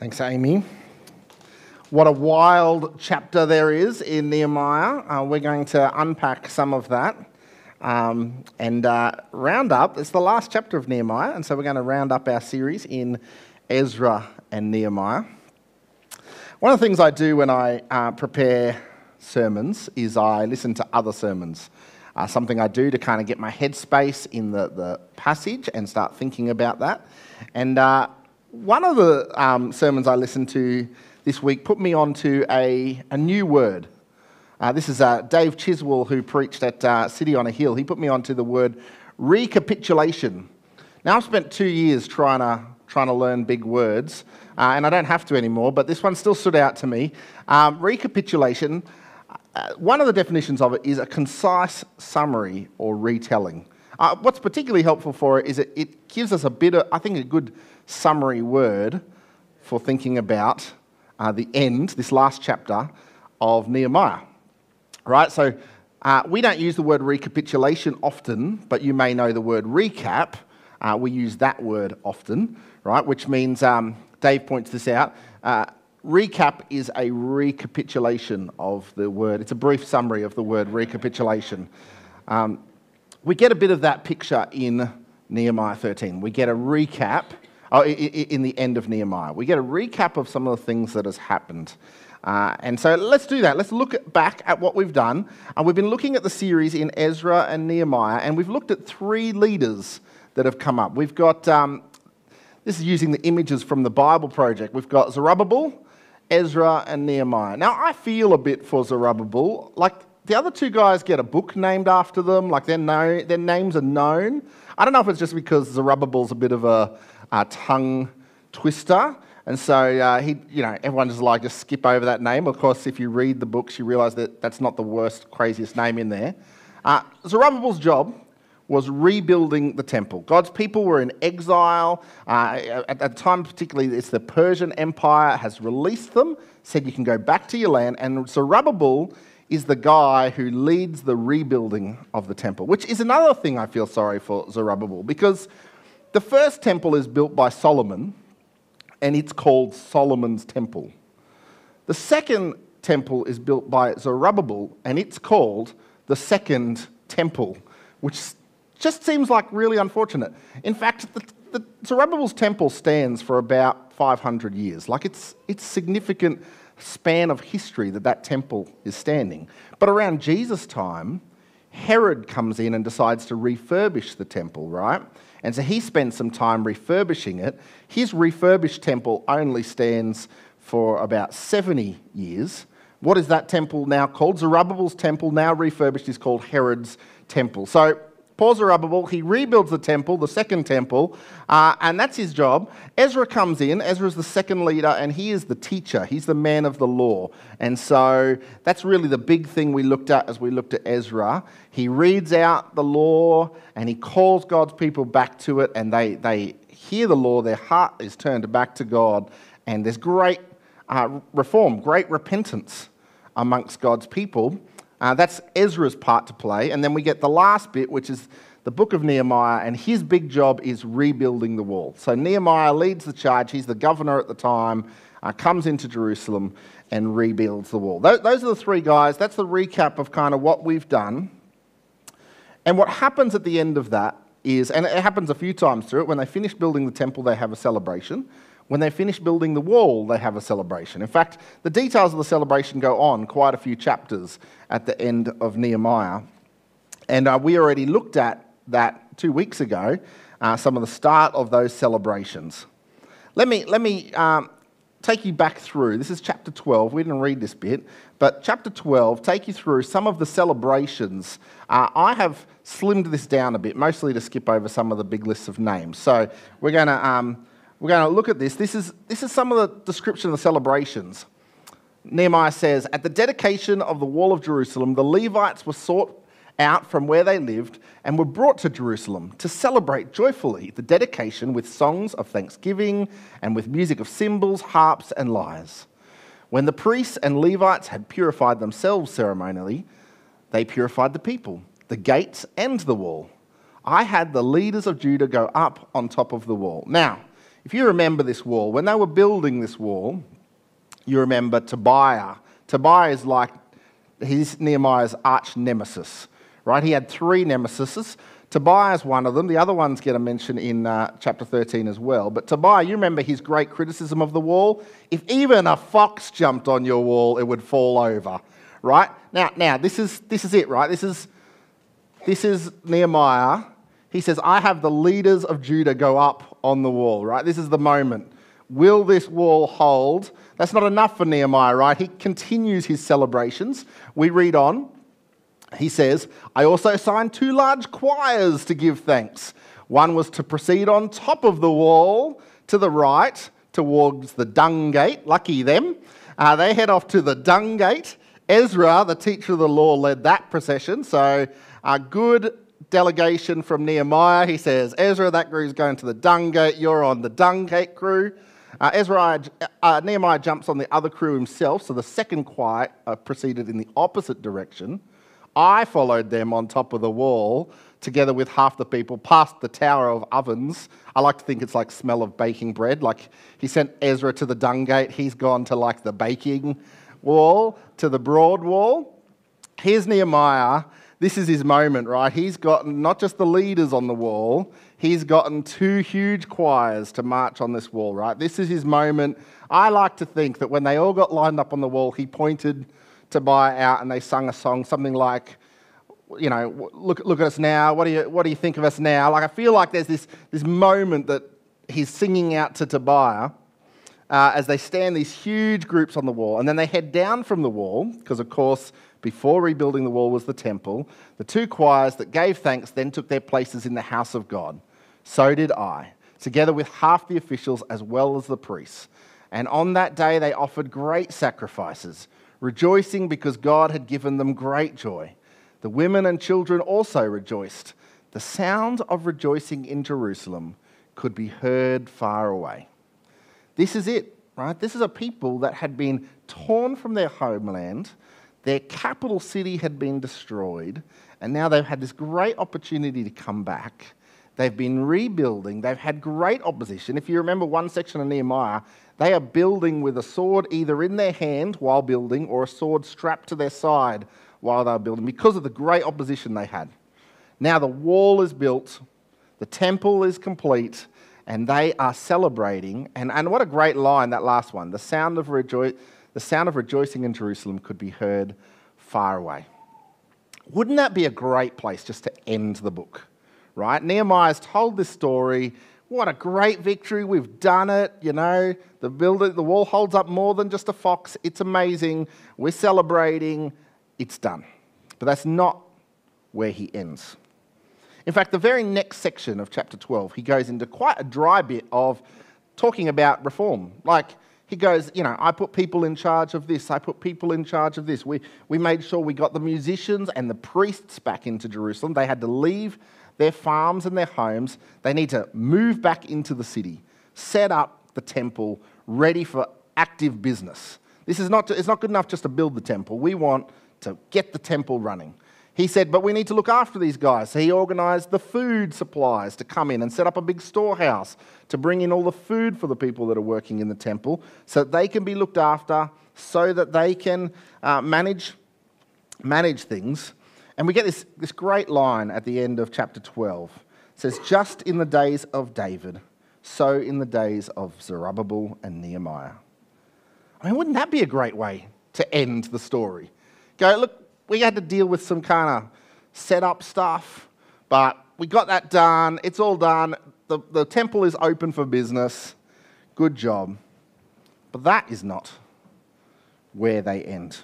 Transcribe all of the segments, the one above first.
Thanks, Amy. What a wild chapter there is in Nehemiah. Uh, we're going to unpack some of that um, and uh, round up. It's the last chapter of Nehemiah, and so we're going to round up our series in Ezra and Nehemiah. One of the things I do when I uh, prepare sermons is I listen to other sermons. Uh, something I do to kind of get my headspace in the, the passage and start thinking about that. And uh, one of the um, sermons I listened to this week put me onto a, a new word. Uh, this is uh, Dave Chiswell, who preached at uh, City on a Hill. He put me onto the word recapitulation. Now, I've spent two years trying to, trying to learn big words, uh, and I don't have to anymore, but this one still stood out to me. Um, recapitulation, uh, one of the definitions of it is a concise summary or retelling. Uh, what's particularly helpful for it is it, it gives us a bit of, I think, a good summary word for thinking about uh, the end, this last chapter of Nehemiah. Right? So uh, we don't use the word recapitulation often, but you may know the word recap. Uh, we use that word often, right? Which means, um, Dave points this out, uh, recap is a recapitulation of the word. It's a brief summary of the word recapitulation. Um, we get a bit of that picture in Nehemiah 13. We get a recap oh, in the end of Nehemiah. We get a recap of some of the things that has happened. Uh, and so let's do that. Let's look back at what we've done. And we've been looking at the series in Ezra and Nehemiah, and we've looked at three leaders that have come up. We've got, um, this is using the images from the Bible Project. We've got Zerubbabel, Ezra, and Nehemiah. Now, I feel a bit for Zerubbabel. Like, the other two guys get a book named after them, like their, their names are known. I don't know if it's just because Zerubbabel's a bit of a, a tongue twister. And so uh, he, you know, everyone just like just skip over that name. Of course, if you read the books, you realise that that's not the worst, craziest name in there. Uh, Zerubbabel's job was rebuilding the temple. God's people were in exile. Uh, at that time, particularly, it's the Persian Empire has released them, said you can go back to your land. And Zerubbabel is the guy who leads the rebuilding of the temple, which is another thing I feel sorry for Zerubbabel because the first temple is built by Solomon and it's called Solomon's Temple. The second temple is built by Zerubbabel and it's called the Second Temple, which just seems like really unfortunate. In fact, the, the Zerubbabel's temple stands for about 500 years. Like it's, it's significant span of history that that temple is standing. But around Jesus' time, Herod comes in and decides to refurbish the temple, right? And so he spends some time refurbishing it. His refurbished temple only stands for about 70 years. What is that temple now called? Zerubbabel's temple, now refurbished, is called Herod's temple. So Zerubbabel, he rebuilds the temple, the second temple, uh, and that's his job. Ezra comes in. Ezra is the second leader, and he is the teacher. He's the man of the law. And so that's really the big thing we looked at as we looked at Ezra. He reads out the law, and he calls God's people back to it, and they, they hear the law. Their heart is turned back to God, and there's great uh, reform, great repentance amongst God's people. Uh, that's Ezra's part to play. And then we get the last bit, which is the book of Nehemiah, and his big job is rebuilding the wall. So Nehemiah leads the charge. He's the governor at the time, uh, comes into Jerusalem and rebuilds the wall. Those, those are the three guys. That's the recap of kind of what we've done. And what happens at the end of that is, and it happens a few times through it, when they finish building the temple, they have a celebration. When they finish building the wall, they have a celebration. In fact, the details of the celebration go on quite a few chapters at the end of Nehemiah. And uh, we already looked at that two weeks ago, uh, some of the start of those celebrations. Let me, let me um, take you back through. This is chapter 12. We didn't read this bit, but chapter 12, take you through some of the celebrations. Uh, I have slimmed this down a bit, mostly to skip over some of the big lists of names. So we're going to. Um, we're going to look at this. This is, this is some of the description of the celebrations. Nehemiah says, At the dedication of the wall of Jerusalem, the Levites were sought out from where they lived and were brought to Jerusalem to celebrate joyfully the dedication with songs of thanksgiving and with music of cymbals, harps, and lyres. When the priests and Levites had purified themselves ceremonially, they purified the people, the gates, and the wall. I had the leaders of Judah go up on top of the wall. Now, If you remember this wall, when they were building this wall, you remember Tobiah. Tobiah is like he's Nehemiah's arch nemesis, right? He had three nemesis. Tobiah is one of them. The other ones get a mention in uh, chapter 13 as well. But Tobiah, you remember his great criticism of the wall? If even a fox jumped on your wall, it would fall over, right? Now, now this is this is it, right? This is this is Nehemiah. He says, "I have the leaders of Judah go up on the wall." Right? This is the moment. Will this wall hold? That's not enough for Nehemiah, right? He continues his celebrations. We read on. He says, I also assigned two large choirs to give thanks. One was to proceed on top of the wall to the right towards the dung gate. Lucky them. Uh, they head off to the dung gate. Ezra, the teacher of the law, led that procession. So, a good delegation from Nehemiah. He says, Ezra, that crew's going to the dung gate. You're on the dung gate crew. Uh, Ezra, uh, Nehemiah jumps on the other crew himself. So, the second choir uh, proceeded in the opposite direction. I followed them on top of the wall together with half the people past the Tower of Ovens. I like to think it's like smell of baking bread. Like he sent Ezra to the dung gate, he's gone to like the baking wall, to the broad wall. Here's Nehemiah. This is his moment, right? He's gotten not just the leaders on the wall, he's gotten two huge choirs to march on this wall, right? This is his moment. I like to think that when they all got lined up on the wall, he pointed Tobiah out and they sung a song, something like, you know, look, look at us now. What do, you, what do you think of us now? Like, I feel like there's this, this moment that he's singing out to Tobiah uh, as they stand these huge groups on the wall. And then they head down from the wall, because, of course, before rebuilding the wall was the temple. The two choirs that gave thanks then took their places in the house of God. So did I, together with half the officials as well as the priests. And on that day they offered great sacrifices rejoicing because God had given them great joy. The women and children also rejoiced. The sound of rejoicing in Jerusalem could be heard far away. This is it, right? This is a people that had been torn from their homeland, their capital city had been destroyed, and now they've had this great opportunity to come back. They've been rebuilding. They've had great opposition. If you remember one section of Nehemiah, they are building with a sword either in their hand while building or a sword strapped to their side while they are building because of the great opposition they had. Now the wall is built, the temple is complete, and they are celebrating. And, and what a great line, that last one. The sound, of rejo- the sound of rejoicing in Jerusalem could be heard far away. Wouldn't that be a great place just to end the book? Right? Nehemiah's told this story what a great victory. We've done it. You know, the, builder, the wall holds up more than just a fox. It's amazing. We're celebrating. It's done. But that's not where he ends. In fact, the very next section of chapter 12, he goes into quite a dry bit of talking about reform. Like, he goes, you know, I put people in charge of this, I put people in charge of this. We, we made sure we got the musicians and the priests back into Jerusalem. They had to leave their farms and their homes. They need to move back into the city, set up the temple ready for active business. This is not, it's not good enough just to build the temple. We want to get the temple running. He said, but we need to look after these guys. So he organized the food supplies to come in and set up a big storehouse to bring in all the food for the people that are working in the temple so that they can be looked after, so that they can uh, manage, manage things and we get this, this great line at the end of chapter 12. It says, Just in the days of David, so in the days of Zerubbabel and Nehemiah. I mean, wouldn't that be a great way to end the story? Go, look, we had to deal with some kind of setup stuff, but we got that done. It's all done. The, the temple is open for business. Good job. But that is not where they end.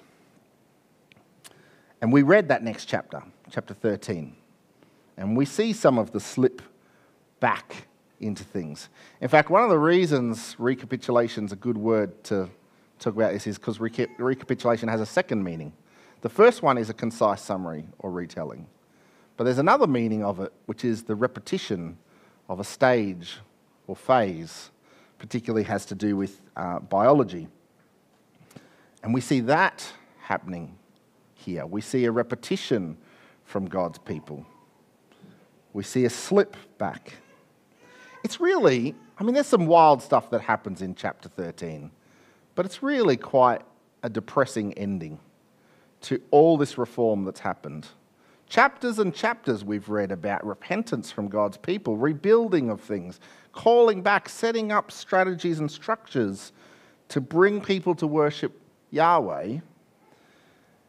And we read that next chapter, chapter 13, and we see some of the slip back into things. In fact, one of the reasons recapitulation is a good word to talk about this is because recapitulation has a second meaning. The first one is a concise summary or retelling, but there's another meaning of it, which is the repetition of a stage or phase, particularly has to do with uh, biology. And we see that happening here. We see a repetition from God's people. We see a slip back. It's really I mean, there's some wild stuff that happens in chapter 13, but it's really quite a depressing ending to all this reform that's happened. Chapters and chapters we've read about repentance from God's people, rebuilding of things, calling back, setting up strategies and structures to bring people to worship Yahweh.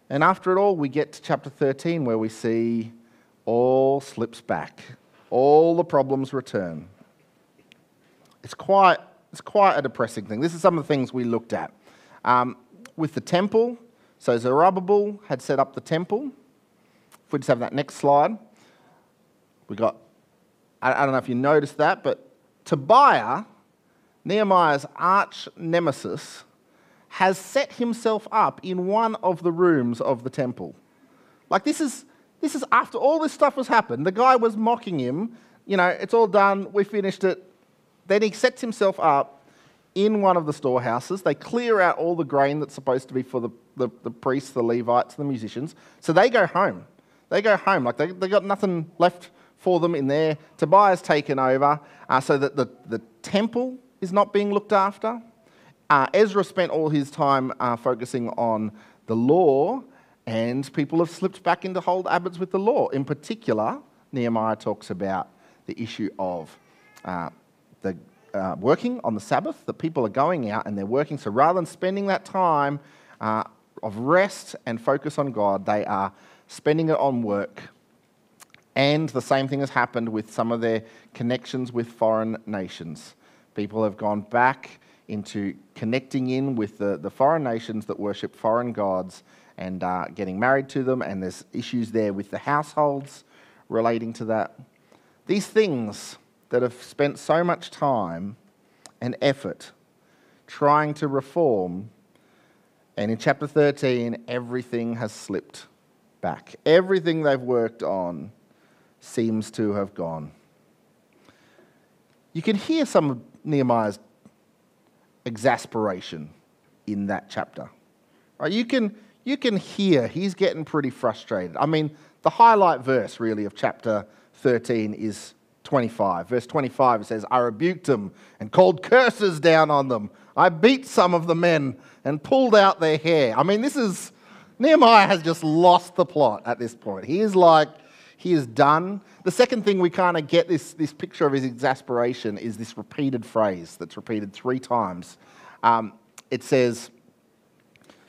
And after it all, we get to chapter 13 where we see all slips back, all the problems return. It's quite, it's quite a depressing thing. This is some of the things we looked at. Um, with the temple, so Zerubbabel had set up the temple. If we just have that next slide, we got, I, don't know if you noticed that, but Tobiah, Nehemiah's arch nemesis, has set himself up in one of the rooms of the temple. Like, this is, this is after all this stuff has happened. The guy was mocking him. You know, it's all done. We finished it. Then he sets himself up in one of the storehouses. They clear out all the grain that's supposed to be for the, the, the priests, the Levites, the musicians. So they go home. They go home. Like, they, they got nothing left for them in there. Tobiah's taken over uh, so that the, the temple is not being looked after. Uh, Ezra spent all his time uh, focusing on the law, and people have slipped back into hold habits with the law. In particular, Nehemiah talks about the issue of uh, the uh, working on the Sabbath, that people are going out and they're working. So rather than spending that time uh, of rest and focus on God, they are spending it on work. And the same thing has happened with some of their connections with foreign nations. People have gone back into connecting in with the, the foreign nations that worship foreign gods and uh, getting married to them, and there's issues there with the households relating to that. These things that have spent so much time and effort trying to reform, and in chapter 13, everything has slipped back. Everything they've worked on seems to have gone. You can hear some of Nehemiah's exasperation in that chapter. Right? You, can, you can hear he's getting pretty frustrated. I mean, the highlight verse, really, of chapter 13 is 25. Verse 25 says, I rebuked them and called curses down on them. I beat some of the men and pulled out their hair. I mean, this is, Nehemiah has just lost the plot at this point. He is like, he is done. The second thing we kind of get this, this picture of his exasperation is this repeated phrase that's repeated three times. Um, it says,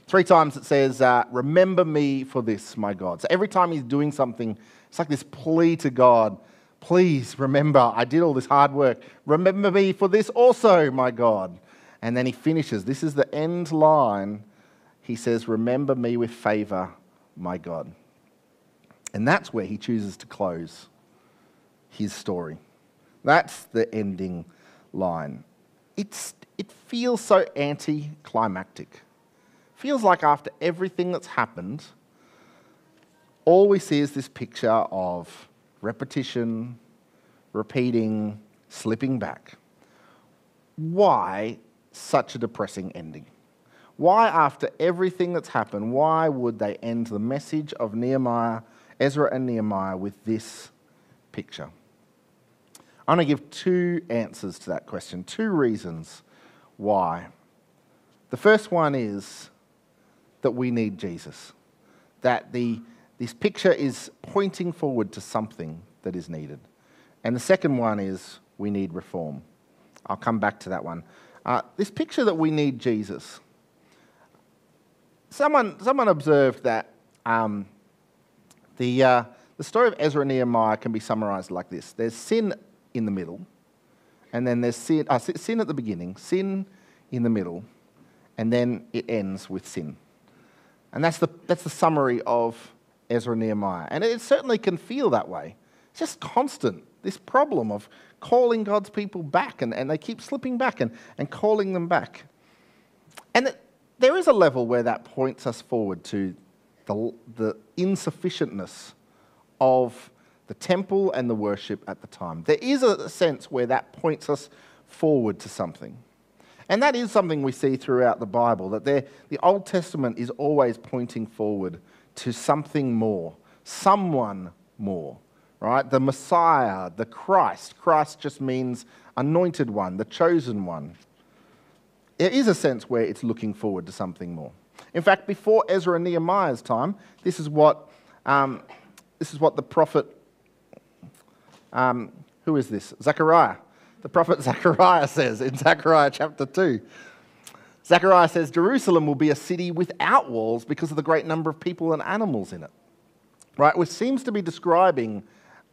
three times it says, uh, Remember me for this, my God. So every time he's doing something, it's like this plea to God Please remember, I did all this hard work. Remember me for this also, my God. And then he finishes. This is the end line. He says, Remember me with favor, my God. And that's where he chooses to close his story. That's the ending line. It's, it feels so anticlimactic. Feels like after everything that's happened, all we see is this picture of repetition, repeating, slipping back. Why such a depressing ending? Why, after everything that's happened, why would they end the message of Nehemiah, Ezra and Nehemiah with this picture? I'm going to give two answers to that question, two reasons why. The first one is that we need Jesus, that the this picture is pointing forward to something that is needed. And the second one is we need reform. I'll come back to that one. Uh, this picture that we need Jesus. Someone, someone observed that um, the, uh, the story of Ezra and Nehemiah can be summarized like this there's sin in the middle, and then there's sin, uh, sin at the beginning, sin in the middle, and then it ends with sin. And that's the, that's the summary of Ezra Nehemiah. And it certainly can feel that way. It's just constant, this problem of calling God's people back, and, and they keep slipping back and, and calling them back. And it, there is a level where that points us forward to the, the insufficientness of the temple and the worship at the time. There is a sense where that points us forward to something. And that is something we see throughout the Bible, that the Old Testament is always pointing forward to something more, someone more, right? The Messiah, the Christ. Christ just means anointed one, the chosen one. There is a sense where it's looking forward to something more. In fact, before Ezra and Nehemiah's time, this is what, um, this is what the prophet, um, who is this? Zechariah. The prophet Zechariah says in Zechariah chapter 2. Zechariah says, Jerusalem will be a city without walls because of the great number of people and animals in it. Right? Which seems to be describing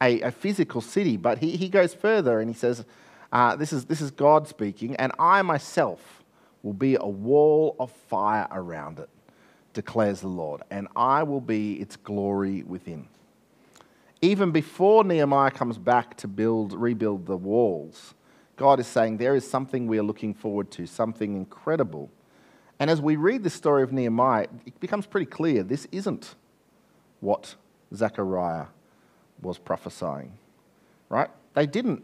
a, a physical city, but he, he goes further and he says, uh, this, is, this is God speaking, and I myself will be a wall of fire around it, declares the Lord, and I will be its glory within. Even before Nehemiah comes back to build, rebuild the walls, God is saying there is something we are looking forward to, something incredible. And as we read the story of Nehemiah, it becomes pretty clear this isn't what Zechariah was prophesying, right? They didn't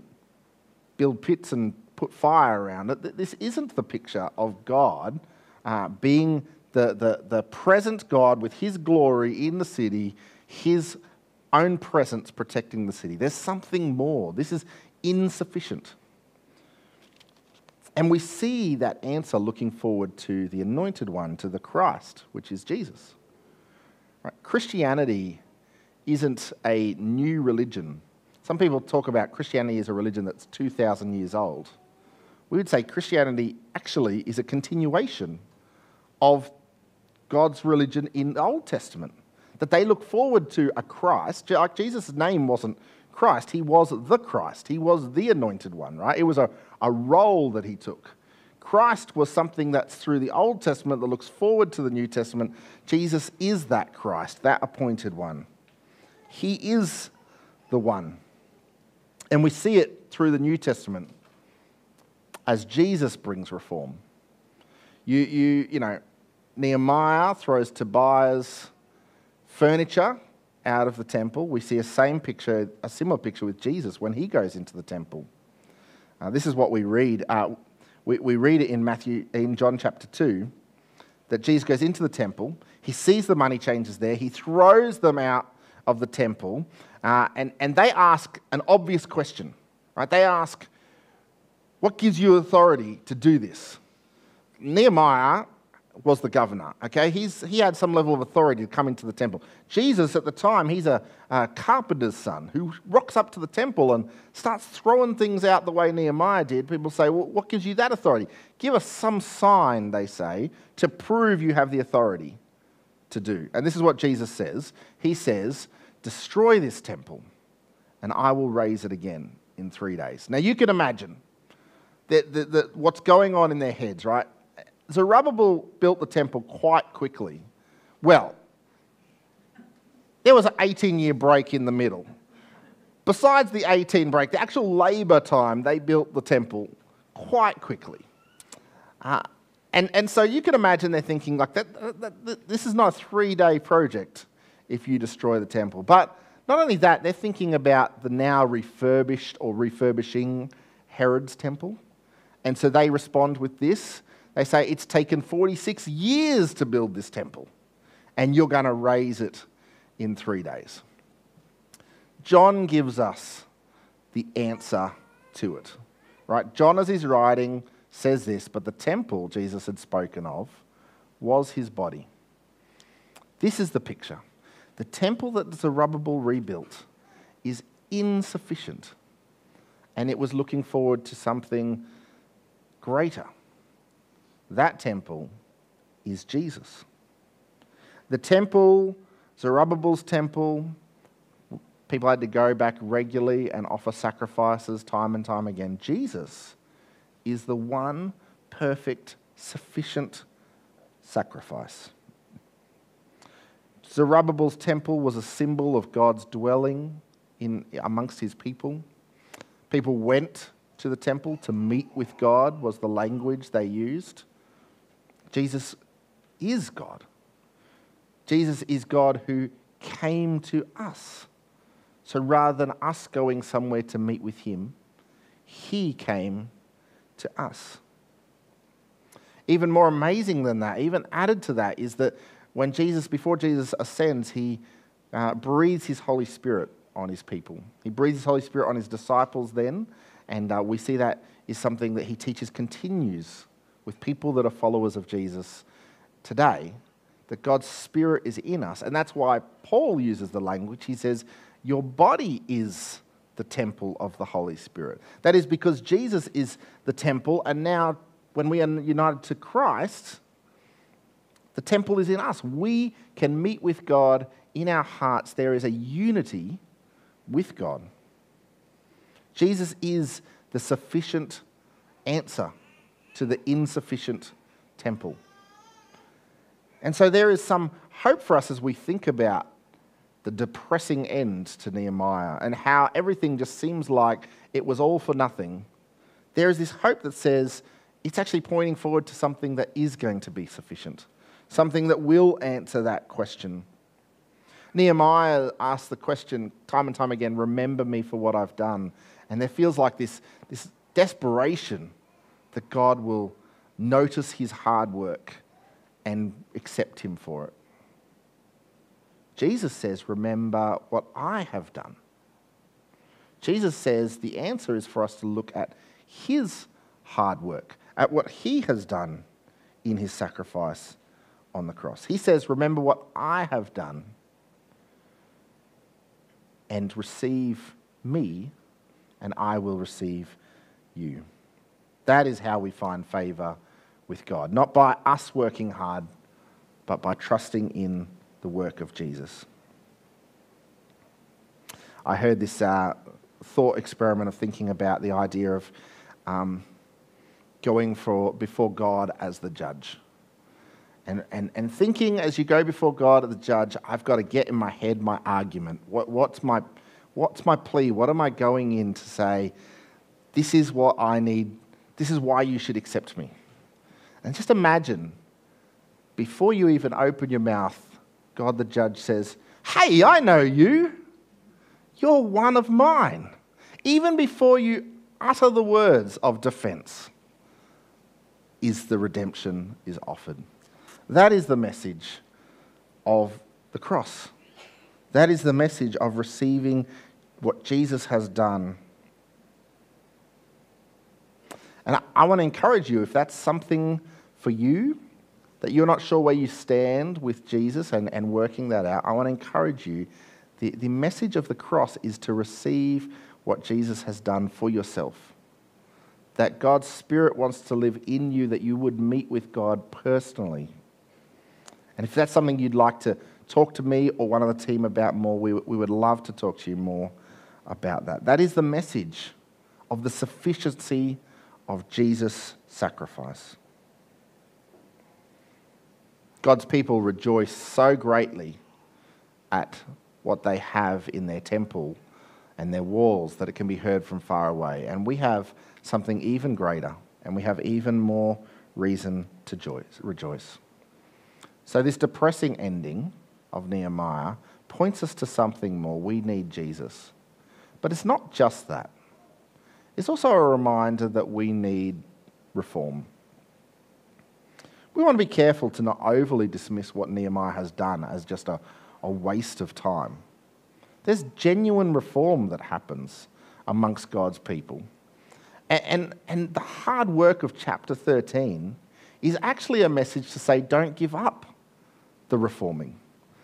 build pits and put fire around it. This isn't the picture of God uh, being the, the, the present God with his glory in the city, his own presence protecting the city. There's something more. This is insufficient. And we see that answer looking forward to the anointed one, to the Christ, which is Jesus. Right? Christianity isn't a new religion. Some people talk about Christianity as a religion that's 2,000 years old. We would say Christianity actually is a continuation of God's religion in the Old Testament. That they look forward to a Christ, like Jesus' name wasn't Christ, he was the Christ. He was the anointed one, right? It was a, a role that he took. Christ was something that's through the Old Testament that looks forward to the New Testament. Jesus is that Christ, that appointed one. He is the one. And we see it through the New Testament as Jesus brings reform. You, you, you know, Nehemiah throws Tobiah's furniture out of the temple. We see a same picture, a similar picture with Jesus when he goes into the temple. Uh, this is what we read. Uh, we, we read it in Matthew, in John chapter 2, that Jesus goes into the temple. He sees the money changers there. He throws them out of the temple. Uh, and, and they ask an obvious question, right? They ask, What gives you authority to do this? Nehemiah was the governor. Okay, he's, he had some level of authority to come into the temple. Jesus, at the time, he's a, a, carpenter's son who rocks up to the temple and starts throwing things out the way Nehemiah did. People say, well, What gives you that authority? Give us some sign, they say, to prove you have the authority to do. And this is what Jesus says He says, Destroy this temple, and I will raise it again in three days. Now, you can imagine that, that, that what's going on in their heads, right? Zerubbabel built the temple quite quickly. Well, there was an 18 year break in the middle. Besides the 18 break, the actual labour time, they built the temple quite quickly. Uh, and, and so you can imagine they're thinking, like, that, that, that, this is not a three day project if you destroy the temple. But not only that, they're thinking about the now refurbished or refurbishing Herod's temple. And so they respond with this they say it's taken 46 years to build this temple, and you're going to raise it in three days. John gives us the answer to it. Right? John, as he's writing, says this, but the temple Jesus had spoken of was his body. This is the picture. The temple that Zerubbabel rebuilt is insufficient, and it was looking forward to something greater. That temple is Jesus. The temple, Zerubbabel's temple, people had to go back regularly and offer sacrifices time and time again. Jesus is the one perfect, sufficient sacrifice. Zerubbabel's temple was a symbol of God's dwelling in, amongst his people. People went to the temple to meet with God, was the language they used. Jesus is God. Jesus is God who came to us. So rather than us going somewhere to meet with him, he came to us. Even more amazing than that, even added to that, is that when Jesus, before Jesus ascends, he uh, breathes his Holy Spirit on his people. He breathes his Holy Spirit on his disciples then, and uh, we see that is something that he teaches continues with people that are followers of Jesus today. That God's Spirit is in us. And that's why Paul uses the language. He says, Your body is the temple of the Holy Spirit. That is because Jesus is the temple, and now when we are united to Christ, the temple is in us. We can meet with God in our hearts. There is a unity with God. Jesus is the sufficient answer to the insufficient temple. And so there is some hope for us as we think about the depressing end to Nehemiah and how everything just seems like it was all for nothing. There is this hope that says it's actually pointing forward to something that is going to be sufficient, something that will answer that question. Nehemiah asks the question time and time again remember me for what I've done. And there feels like this, this desperation that God will notice his hard work and accept him for it. Jesus says, Remember what I have done. Jesus says the answer is for us to look at his hard work, at what he has done in his sacrifice on the cross. He says, Remember what I have done and receive me, and I will receive you. That is how we find favor with God, not by us working hard, but by trusting in the work of Jesus. I heard this uh, thought experiment of thinking about the idea of um, going for, before God as the judge. And, and, and thinking as you go before God as the judge, I've got to get in my head my argument. What, what's, my, what's my plea? What am I going in to say? This is what I need. This is why you should accept me. And just imagine, before you even open your mouth, God the judge says, Hey, I know you. You're one of mine. Even before you utter the words of defense, is the redemption is offered. That is the message of the cross. That is the message of receiving what Jesus has done. And I, I want to encourage you if that's something for you, that you're not sure where you stand with Jesus and, and working that out, I want to encourage you. The, the message of the cross is to receive what Jesus has done for yourself. That God's Spirit wants to live in you, that you would meet with God personally. And if that's something you'd like to talk to me or one of the team about more, we, we would love to talk to you more about that. That is the message of the sufficiency of Jesus' sacrifice. God's people rejoice so greatly at what they have in their temple and their walls that it can be heard from far away. And we have something even greater, and we have even more reason to rejoice. So, this depressing ending of Nehemiah points us to something more. We need Jesus. But it's not just that, it's also a reminder that we need reform. We want to be careful to not overly dismiss what Nehemiah has done as just a, a waste of time. There's genuine reform that happens amongst God's people. And, and, and the hard work of chapter 13 is actually a message to say, don't give up the reforming.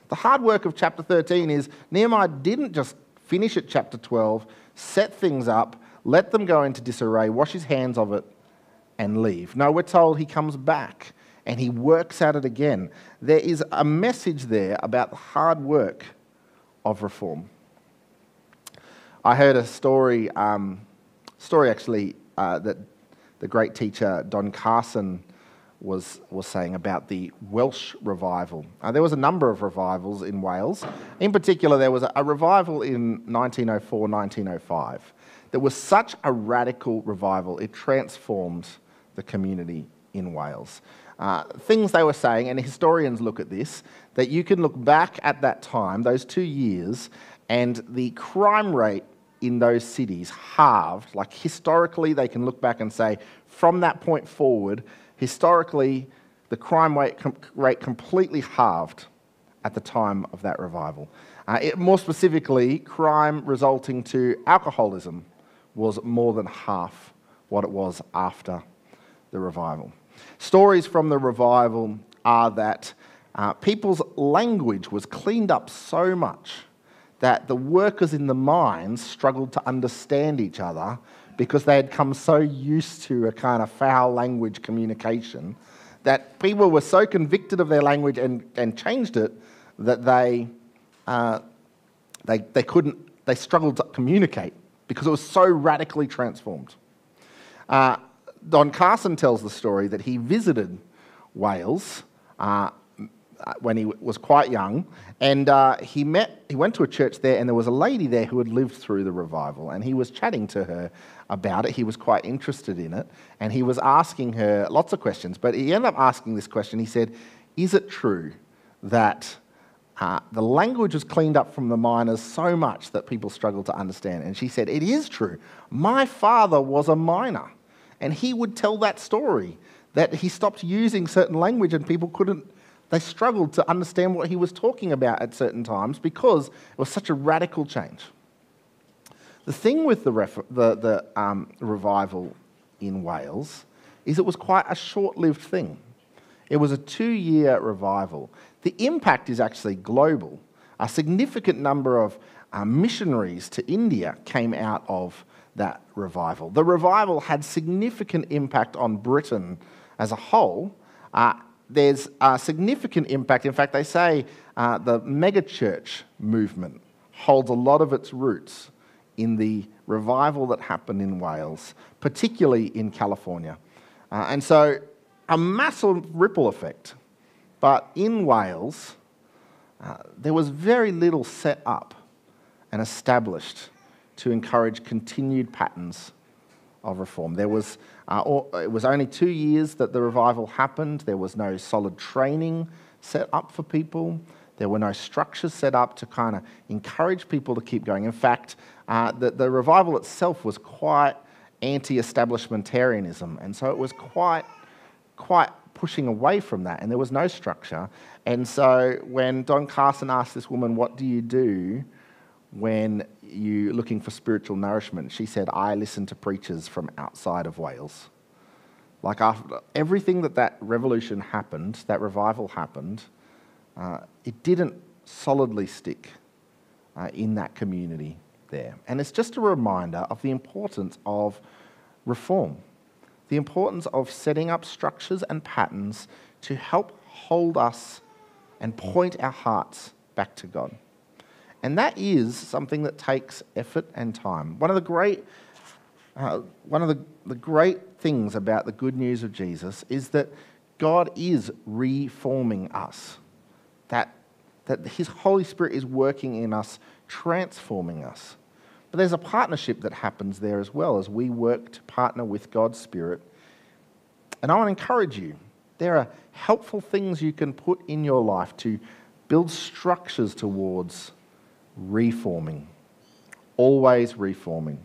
The hard work of chapter 13 is Nehemiah didn't just finish at chapter 12, set things up, let them go into disarray, wash his hands of it, and leave. No, we're told he comes back and he works at it again. There is a message there about the hard work of reform. I heard a story, um, story actually, uh, that the great teacher Don Carson was, was saying about the Welsh revival. Uh, there was a number of revivals in Wales. In particular, there was a, a revival in 1904 1905 that was such a radical revival, it transformed the community in Wales uh, things they were saying, and historians look at this, that you can look back at that time, those two years, and the crime rate in those cities halved. Like historically, they can look back and say, from that point forward, historically, the crime rate, com- rate completely halved at the time of that revival. Uh, it, more specifically, crime resulting to alcoholism was more than half what it was after the revival. Stories from the revival are that uh, people's language was cleaned up so much that the workers in the mines struggled to understand each other because they had come so used to a kind of foul language communication that people were so convicted of their language and, and changed it that they, uh, they, they couldn't, they struggled to communicate because it was so radically transformed. Uh, Don Carson tells the story that he visited Wales uh, when he was quite young, and uh, he met, he went to a church there, and there was a lady there who had lived through the revival, and he was chatting to her about it. He was quite interested in it, and he was asking her lots of questions. But he ended up asking this question. He said, "Is it true that?" Uh, the language was cleaned up from the miners so much that people struggled to understand. And she said, It is true. My father was a miner, and he would tell that story that he stopped using certain language and people couldn't, they struggled to understand what he was talking about at certain times because it was such a radical change. The thing with the, ref- the, the um, revival in Wales is it was quite a short lived thing. It was a two year revival. The impact is actually global. A significant number of uh, missionaries to India came out of that revival. The revival had significant impact on Britain as a whole. Uh, there's a significant impact. In fact, they say uh, the megachurch movement holds a lot of its roots in the revival that happened in Wales, particularly in California. Uh, and so, a massive ripple effect. But in Wales, uh, there was very little set up and established to encourage continued patterns of reform. There was, uh, it was only two years that the revival happened. There was no solid training set up for people. There were no structures set up to kind of encourage people to keep going. In fact, uh, the, the revival itself was quite anti establishmentarianism, and so it was quite, quite pushing away from that, and there was no structure. And so when Don Carson asked this woman, What do you do when you're looking for spiritual nourishment? She said, I listen to preachers from outside of Wales. Like after everything that that revolution happened, that revival happened, uh, it didn't solidly stick uh, in that community there. And it's just a reminder of the importance of reform, the importance of setting up structures and patterns to help hold us and point our hearts back to God. And that is something that takes effort and time. One of the great, uh, one of the, the great things about the good news of Jesus is that God is reforming us. That, that His Holy Spirit is working in us, transforming us. But there's a partnership that happens there as well as we work to partner with God's Spirit. And I want to encourage you there are helpful things you can put in your life to build structures towards reforming, always reforming.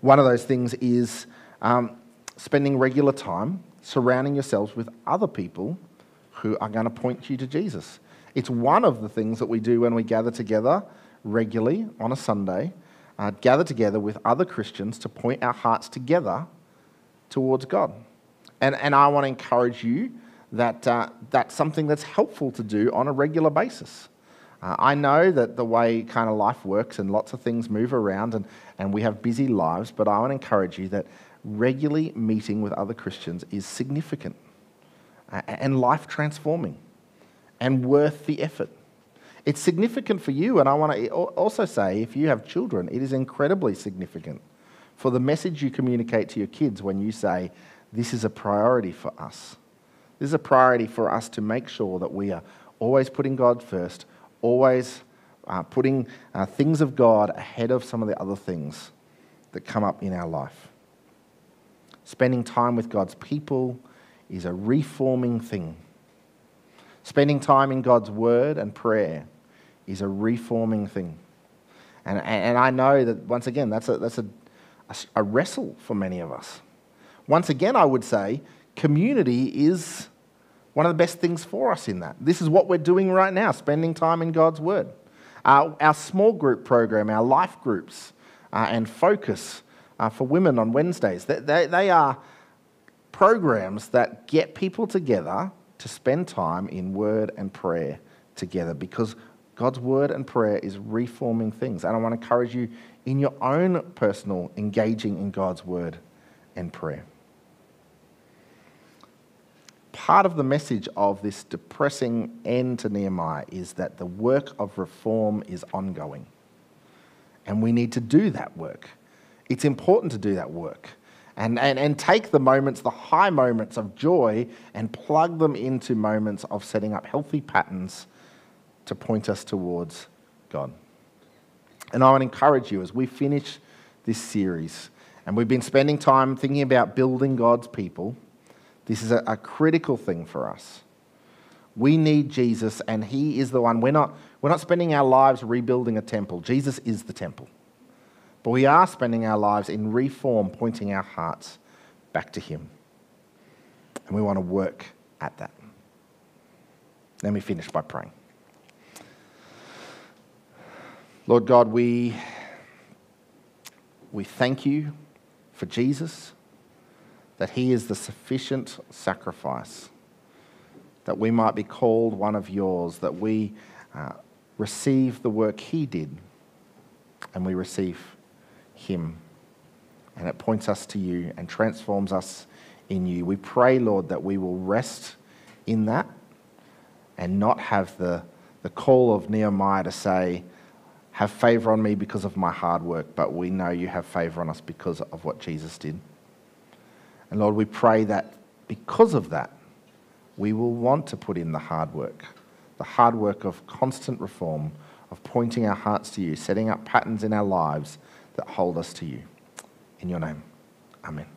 One of those things is um, spending regular time surrounding yourselves with other people who are going to point you to Jesus. It's one of the things that we do when we gather together regularly on a Sunday, uh, gather together with other Christians to point our hearts together towards God. And, and I want to encourage you that uh, that's something that's helpful to do on a regular basis. Uh, I know that the way kind of life works and lots of things move around and, and we have busy lives, but I want to encourage you that regularly meeting with other Christians is significant uh, and life transforming and worth the effort. It's significant for you, and I want to also say if you have children, it is incredibly significant for the message you communicate to your kids when you say, This is a priority for us. This is a priority for us to make sure that we are always putting God first, always uh, putting uh, things of God ahead of some of the other things that come up in our life. Spending time with God's people is a reforming thing. Spending time in God's word and prayer is a reforming thing. And, and I know that, once again, that's, a, that's a, a wrestle for many of us. Once again, I would say community is one of the best things for us in that. This is what we're doing right now, spending time in God's Word. Uh, our small group program, our life groups, uh, and focus uh, for women on Wednesdays, they, they, they are programs that get people together to spend time in word and prayer together because God's word and prayer is reforming things. And I want to encourage you in your own personal engaging in God's word and prayer. Part of the message of this depressing end to Nehemiah is that the work of reform is ongoing. And we need to do that work. It's important to do that work and, and, and take the moments, the high moments of joy, and plug them into moments of setting up healthy patterns to point us towards God. And I would encourage you as we finish this series, and we've been spending time thinking about building God's people, this is a, a critical thing for us. We need Jesus, and He is the one. We're not, we're not spending our lives rebuilding a temple, Jesus is the temple. But we are spending our lives in reform, pointing our hearts back to Him. And we want to work at that. Let me finish by praying. Lord God, we, we thank you for Jesus, that He is the sufficient sacrifice, that we might be called one of yours, that we uh, receive the work He did, and we receive him. And it points us to you and transforms us in you. We pray, Lord, that we will rest in that and not have the, the call of Nehemiah to say, have favor on me because of my hard work, but we know you have favor on us because of what Jesus did. And Lord, we pray that because of that, we will want to put in the hard work, the hard work of constant reform, of pointing our hearts to you, setting up patterns in our lives that hold us to you. In your name, amen.